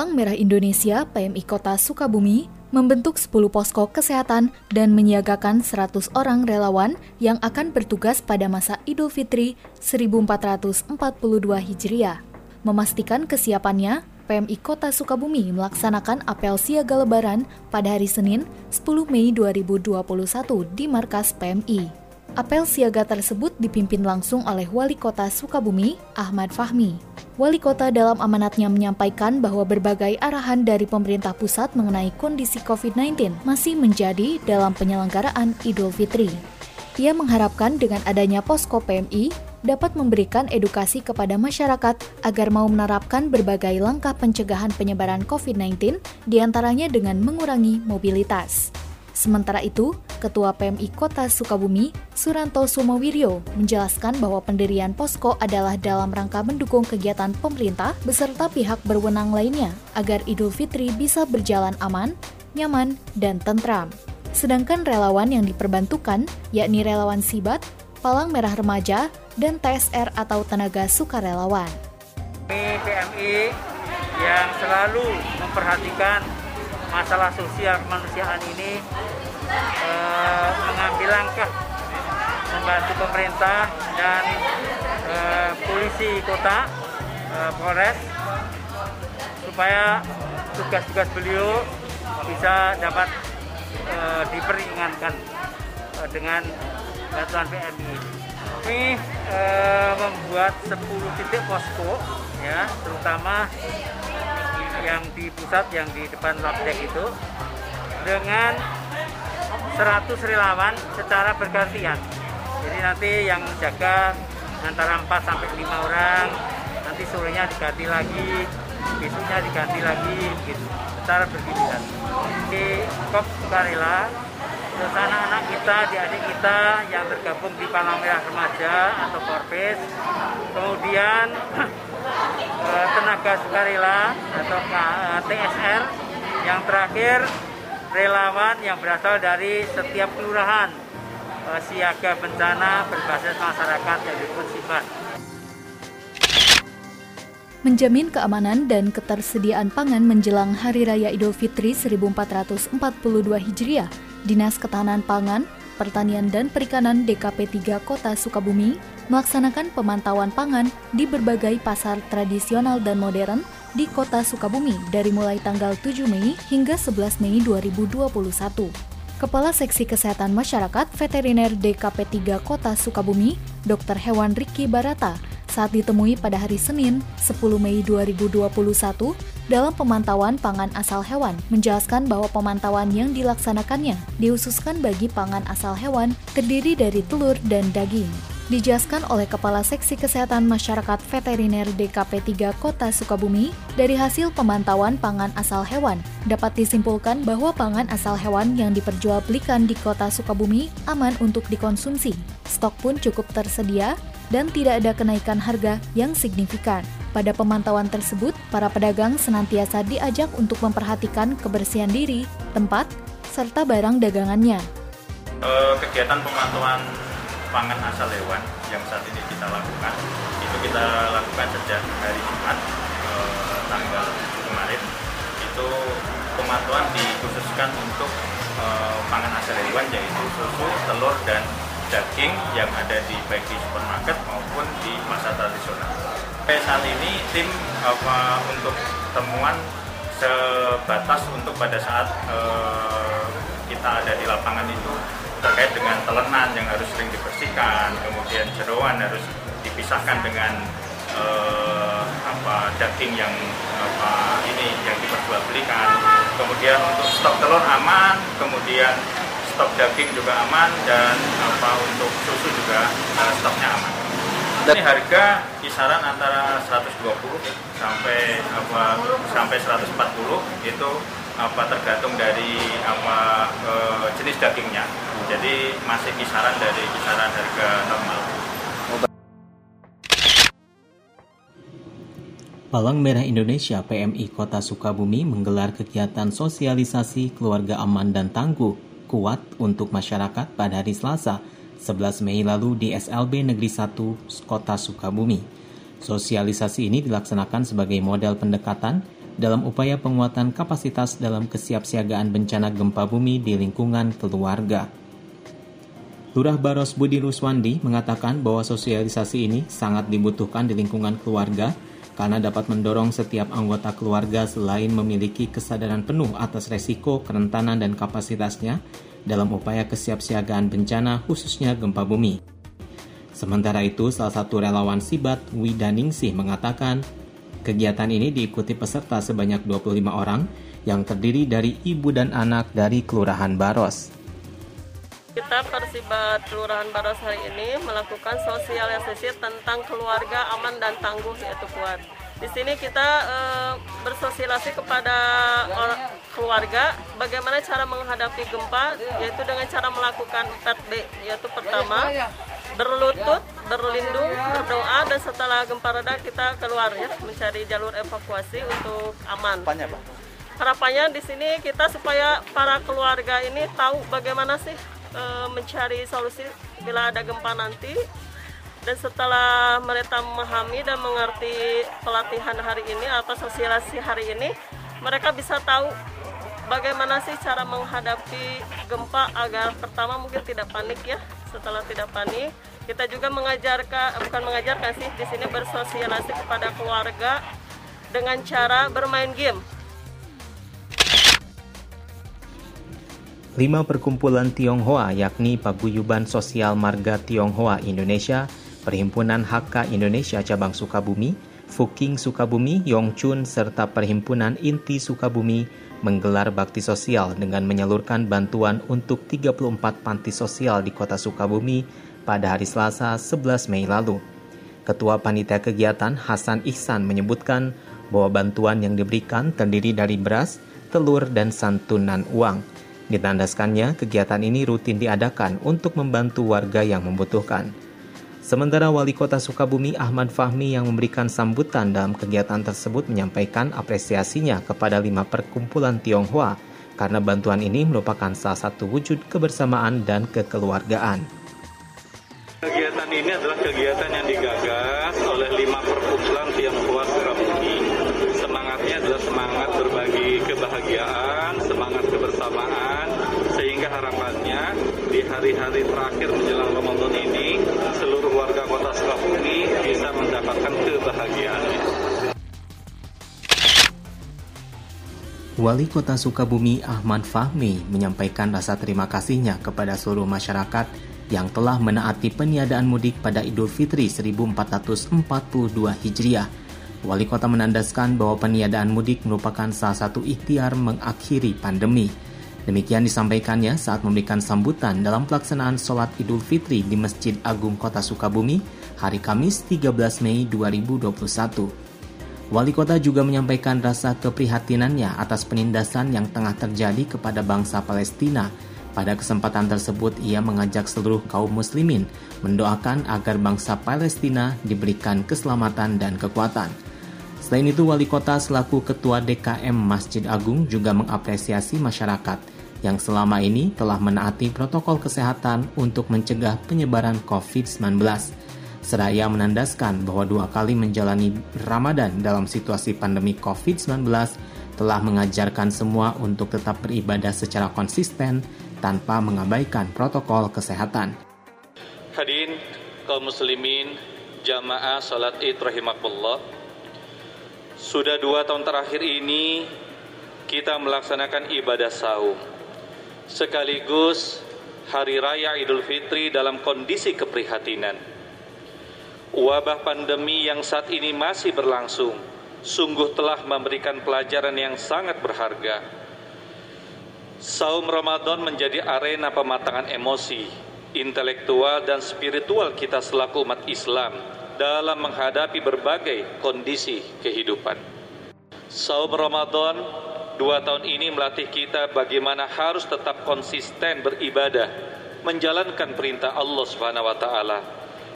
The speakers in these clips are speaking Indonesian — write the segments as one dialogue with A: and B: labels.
A: Palang Merah Indonesia PMI Kota Sukabumi membentuk 10 posko kesehatan dan menyiagakan 100 orang relawan yang akan bertugas pada masa Idul Fitri 1442 Hijriah. Memastikan kesiapannya, PMI Kota Sukabumi melaksanakan apel siaga lebaran pada hari Senin 10 Mei 2021 di markas PMI. Apel siaga tersebut dipimpin langsung oleh Wali Kota Sukabumi, Ahmad Fahmi. Wali Kota dalam amanatnya menyampaikan bahwa berbagai arahan dari pemerintah pusat mengenai kondisi COVID-19 masih menjadi dalam penyelenggaraan Idul Fitri. Ia mengharapkan dengan adanya posko PMI dapat memberikan edukasi kepada masyarakat agar mau menerapkan berbagai langkah pencegahan penyebaran COVID-19, di antaranya dengan mengurangi mobilitas. Sementara itu, Ketua PMI Kota Sukabumi, Suranto Sumawiryo, menjelaskan bahwa pendirian posko adalah dalam rangka mendukung kegiatan pemerintah beserta pihak berwenang lainnya agar Idul Fitri bisa berjalan aman, nyaman, dan tentram. Sedangkan relawan yang diperbantukan, yakni relawan Sibat, Palang Merah Remaja, dan TSR atau Tenaga Sukarelawan.
B: PMI yang selalu memperhatikan masalah sosial kemanusiaan ini eh, mengambil langkah membantu pemerintah dan eh, polisi kota, eh, Polres, supaya tugas-tugas beliau bisa dapat eh, diperingatkan eh, dengan bantuan PMI. Kami e, membuat 10 titik posko ya, terutama yang di pusat yang di depan labdek itu dengan 100 relawan secara bergantian. Jadi nanti yang jaga antara 4 sampai 5 orang, nanti sorenya diganti lagi, besoknya diganti lagi gitu, secara bergiliran. Di Kop Sukarela terus anak-anak kita, adik-adik kita yang tergabung di Palang Merah Remaja atau Korpes, kemudian eh, tenaga sukarela atau eh, TSR, yang terakhir relawan yang berasal dari setiap kelurahan. Eh, siaga bencana berbasis masyarakat yang sifat.
A: Menjamin keamanan dan ketersediaan pangan menjelang Hari Raya Idul Fitri 1442 Hijriah Dinas Ketahanan Pangan, Pertanian dan Perikanan DKP 3 Kota Sukabumi melaksanakan pemantauan pangan di berbagai pasar tradisional dan modern di Kota Sukabumi dari mulai tanggal 7 Mei hingga 11 Mei 2021. Kepala Seksi Kesehatan Masyarakat Veteriner DKP 3 Kota Sukabumi, Dr. Hewan Riki Barata, saat ditemui pada hari Senin 10 Mei 2021 dalam pemantauan pangan asal hewan menjelaskan bahwa pemantauan yang dilaksanakannya dihususkan bagi pangan asal hewan terdiri dari telur dan daging. Dijelaskan oleh Kepala Seksi Kesehatan Masyarakat Veteriner DKP 3 Kota Sukabumi, dari hasil pemantauan pangan asal hewan, dapat disimpulkan bahwa pangan asal hewan yang diperjualbelikan di Kota Sukabumi aman untuk dikonsumsi. Stok pun cukup tersedia dan tidak ada kenaikan harga yang signifikan. Pada pemantauan tersebut, para pedagang senantiasa diajak untuk memperhatikan kebersihan diri, tempat, serta barang dagangannya.
C: Eh, kegiatan pemantauan pangan asal hewan yang saat ini kita lakukan, itu kita lakukan sejak hari Jumat eh, tanggal 7 kemarin. Itu pemantauan dikhususkan untuk eh, pangan asal hewan yaitu susu, telur, dan daging yang ada di baik di supermarket maupun di pasar tradisional. Sampai saat ini tim apa untuk temuan sebatas untuk pada saat eh, kita ada di lapangan itu terkait dengan telenan yang harus sering dibersihkan, kemudian jeroan harus dipisahkan dengan eh, apa daging yang apa ini yang diperjualbelikan. Kemudian untuk stok telur aman, kemudian stok daging juga aman dan apa untuk susu juga uh, stoknya aman. Ini harga kisaran antara 120 sampai apa sampai 140 itu apa tergantung dari apa e, jenis dagingnya. Jadi masih kisaran dari kisaran harga normal.
D: Palang Merah Indonesia PMI Kota Sukabumi menggelar kegiatan sosialisasi keluarga aman dan tangguh kuat untuk masyarakat pada hari Selasa 11 Mei lalu di SLB Negeri 1 Kota Sukabumi. Sosialisasi ini dilaksanakan sebagai model pendekatan dalam upaya penguatan kapasitas dalam kesiapsiagaan bencana gempa bumi di lingkungan keluarga. Lurah Baros Budi Ruswandi mengatakan bahwa sosialisasi ini sangat dibutuhkan di lingkungan keluarga karena dapat mendorong setiap anggota keluarga selain memiliki kesadaran penuh atas resiko, kerentanan, dan kapasitasnya dalam upaya kesiapsiagaan bencana khususnya gempa bumi. Sementara itu, salah satu relawan Sibat, Widaningsih mengatakan, kegiatan ini diikuti peserta sebanyak 25 orang yang terdiri dari ibu dan anak dari Kelurahan Baros.
E: Kita Persibat Kelurahan Baros hari ini melakukan sosialisasi tentang keluarga aman dan tangguh yaitu kuat. Di sini kita e, bersosialisasi kepada keluarga bagaimana cara menghadapi gempa yaitu dengan cara melakukan 4B yaitu pertama berlutut, berlindung, berdoa dan setelah gempa reda kita keluar ya mencari jalur evakuasi untuk aman. Harapannya di sini kita supaya para keluarga ini tahu bagaimana sih e, mencari solusi bila ada gempa nanti dan setelah mereka memahami dan mengerti pelatihan hari ini atau sosialisasi hari ini mereka bisa tahu bagaimana sih cara menghadapi gempa agar pertama mungkin tidak panik ya? Setelah tidak panik kita juga mengajarkan bukan mengajarkan sih di sini bersosialisasi kepada keluarga dengan cara bermain game.
D: Lima perkumpulan Tionghoa yakni Paguyuban Sosial Marga Tionghoa Indonesia, Perhimpunan HK Indonesia Cabang Sukabumi, Fuking Sukabumi, Yongchun, serta Perhimpunan Inti Sukabumi menggelar bakti sosial dengan menyalurkan bantuan untuk 34 panti sosial di kota Sukabumi pada hari Selasa 11 Mei lalu. Ketua Panitia Kegiatan Hasan Ihsan menyebutkan bahwa bantuan yang diberikan terdiri dari beras, telur, dan santunan uang. Ditandaskannya, kegiatan ini rutin diadakan untuk membantu warga yang membutuhkan. Sementara Wali Kota Sukabumi Ahmad Fahmi yang memberikan sambutan dalam kegiatan tersebut menyampaikan apresiasinya kepada lima perkumpulan Tionghoa karena bantuan ini merupakan salah satu wujud kebersamaan dan kekeluargaan.
F: Kegiatan ini adalah kegiatan yang digagas oleh lima perkumpulan Tionghoa Sukabumi. Semangatnya adalah semangat berbagi kebahagiaan, semangat kebersamaan, sehingga harapannya di hari-hari terakhir menjelang Ramadan kebahagiaan.
D: Wali Kota Sukabumi Ahmad Fahmi menyampaikan rasa terima kasihnya kepada seluruh masyarakat yang telah menaati peniadaan mudik pada Idul Fitri 1442 Hijriah. Wali kota menandaskan bahwa peniadaan mudik merupakan salah satu ikhtiar mengakhiri pandemi. Demikian disampaikannya saat memberikan sambutan dalam pelaksanaan sholat Idul Fitri di Masjid Agung Kota Sukabumi hari Kamis 13 Mei 2021. Wali kota juga menyampaikan rasa keprihatinannya atas penindasan yang tengah terjadi kepada bangsa Palestina. Pada kesempatan tersebut, ia mengajak seluruh kaum muslimin mendoakan agar bangsa Palestina diberikan keselamatan dan kekuatan. Selain itu, wali kota selaku ketua DKM Masjid Agung juga mengapresiasi masyarakat yang selama ini telah menaati protokol kesehatan untuk mencegah penyebaran COVID-19. Seraya menandaskan bahwa dua kali menjalani Ramadan dalam situasi pandemi COVID-19 telah mengajarkan semua untuk tetap beribadah secara konsisten tanpa mengabaikan protokol kesehatan.
F: Hadirin kaum muslimin jamaah salat id rahimakumullah. Sudah dua tahun terakhir ini kita melaksanakan ibadah saum sekaligus Hari Raya Idul Fitri dalam kondisi keprihatinan. Wabah pandemi yang saat ini masih berlangsung sungguh telah memberikan pelajaran yang sangat berharga. Saum Ramadan menjadi arena pematangan emosi, intelektual dan spiritual kita selaku umat Islam dalam menghadapi berbagai kondisi kehidupan. Saum Ramadan Dua tahun ini melatih kita bagaimana harus tetap konsisten beribadah, menjalankan perintah Allah Subhanahu wa taala,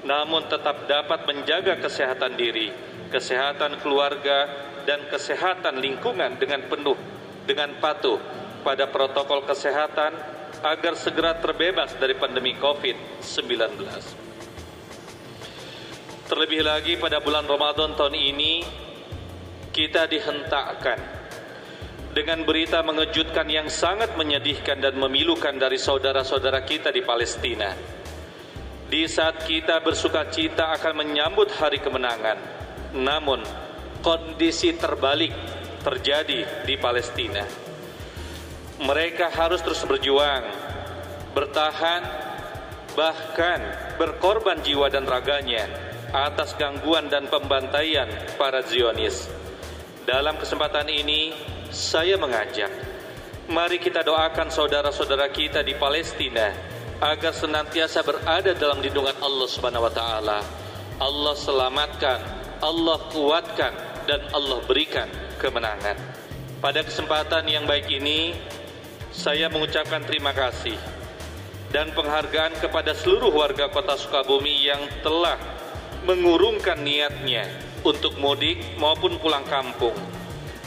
F: namun tetap dapat menjaga kesehatan diri, kesehatan keluarga, dan kesehatan lingkungan dengan penuh, dengan patuh pada protokol kesehatan agar segera terbebas dari pandemi COVID-19. Terlebih lagi pada bulan Ramadan tahun ini, kita dihentakkan dengan berita mengejutkan yang sangat menyedihkan dan memilukan dari saudara-saudara kita di Palestina. Di saat kita bersuka cita akan menyambut hari kemenangan, namun kondisi terbalik terjadi di Palestina. Mereka harus terus berjuang, bertahan, bahkan berkorban jiwa dan raganya atas gangguan dan pembantaian para Zionis. Dalam kesempatan ini, saya mengajak, mari kita doakan saudara-saudara kita di Palestina agar senantiasa berada dalam lindungan Allah Subhanahu wa taala. Allah selamatkan, Allah kuatkan dan Allah berikan kemenangan. Pada kesempatan yang baik ini, saya mengucapkan terima kasih dan penghargaan kepada seluruh warga kota Sukabumi yang telah mengurungkan niatnya untuk mudik maupun pulang kampung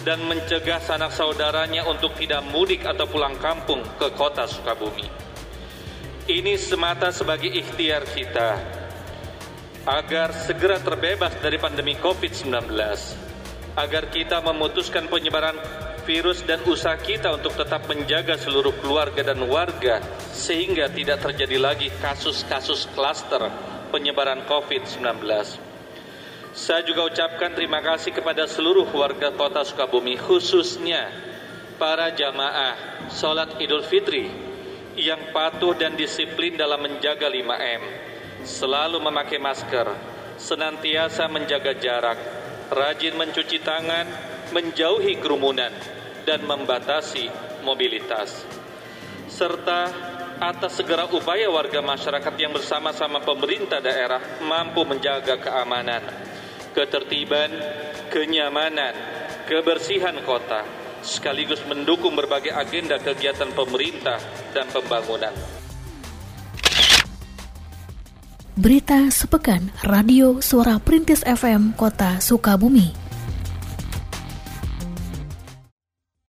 F: dan mencegah sanak saudaranya untuk tidak mudik atau pulang kampung ke kota Sukabumi. Ini semata sebagai ikhtiar kita agar segera terbebas dari pandemi COVID-19 agar kita memutuskan penyebaran virus dan usaha kita untuk tetap menjaga seluruh keluarga dan warga sehingga tidak terjadi lagi kasus-kasus klaster penyebaran COVID-19. Saya juga ucapkan terima kasih kepada seluruh warga kota Sukabumi khususnya para jamaah sholat idul fitri yang patuh dan disiplin dalam menjaga 5M, selalu memakai masker, senantiasa menjaga jarak, rajin mencuci tangan, menjauhi kerumunan, dan membatasi mobilitas. Serta atas segera upaya warga masyarakat yang bersama-sama pemerintah daerah mampu menjaga keamanan, ketertiban, kenyamanan, kebersihan kota, sekaligus mendukung berbagai agenda kegiatan pemerintah dan pembangunan.
A: Berita sepekan Radio Suara Perintis FM Kota Sukabumi.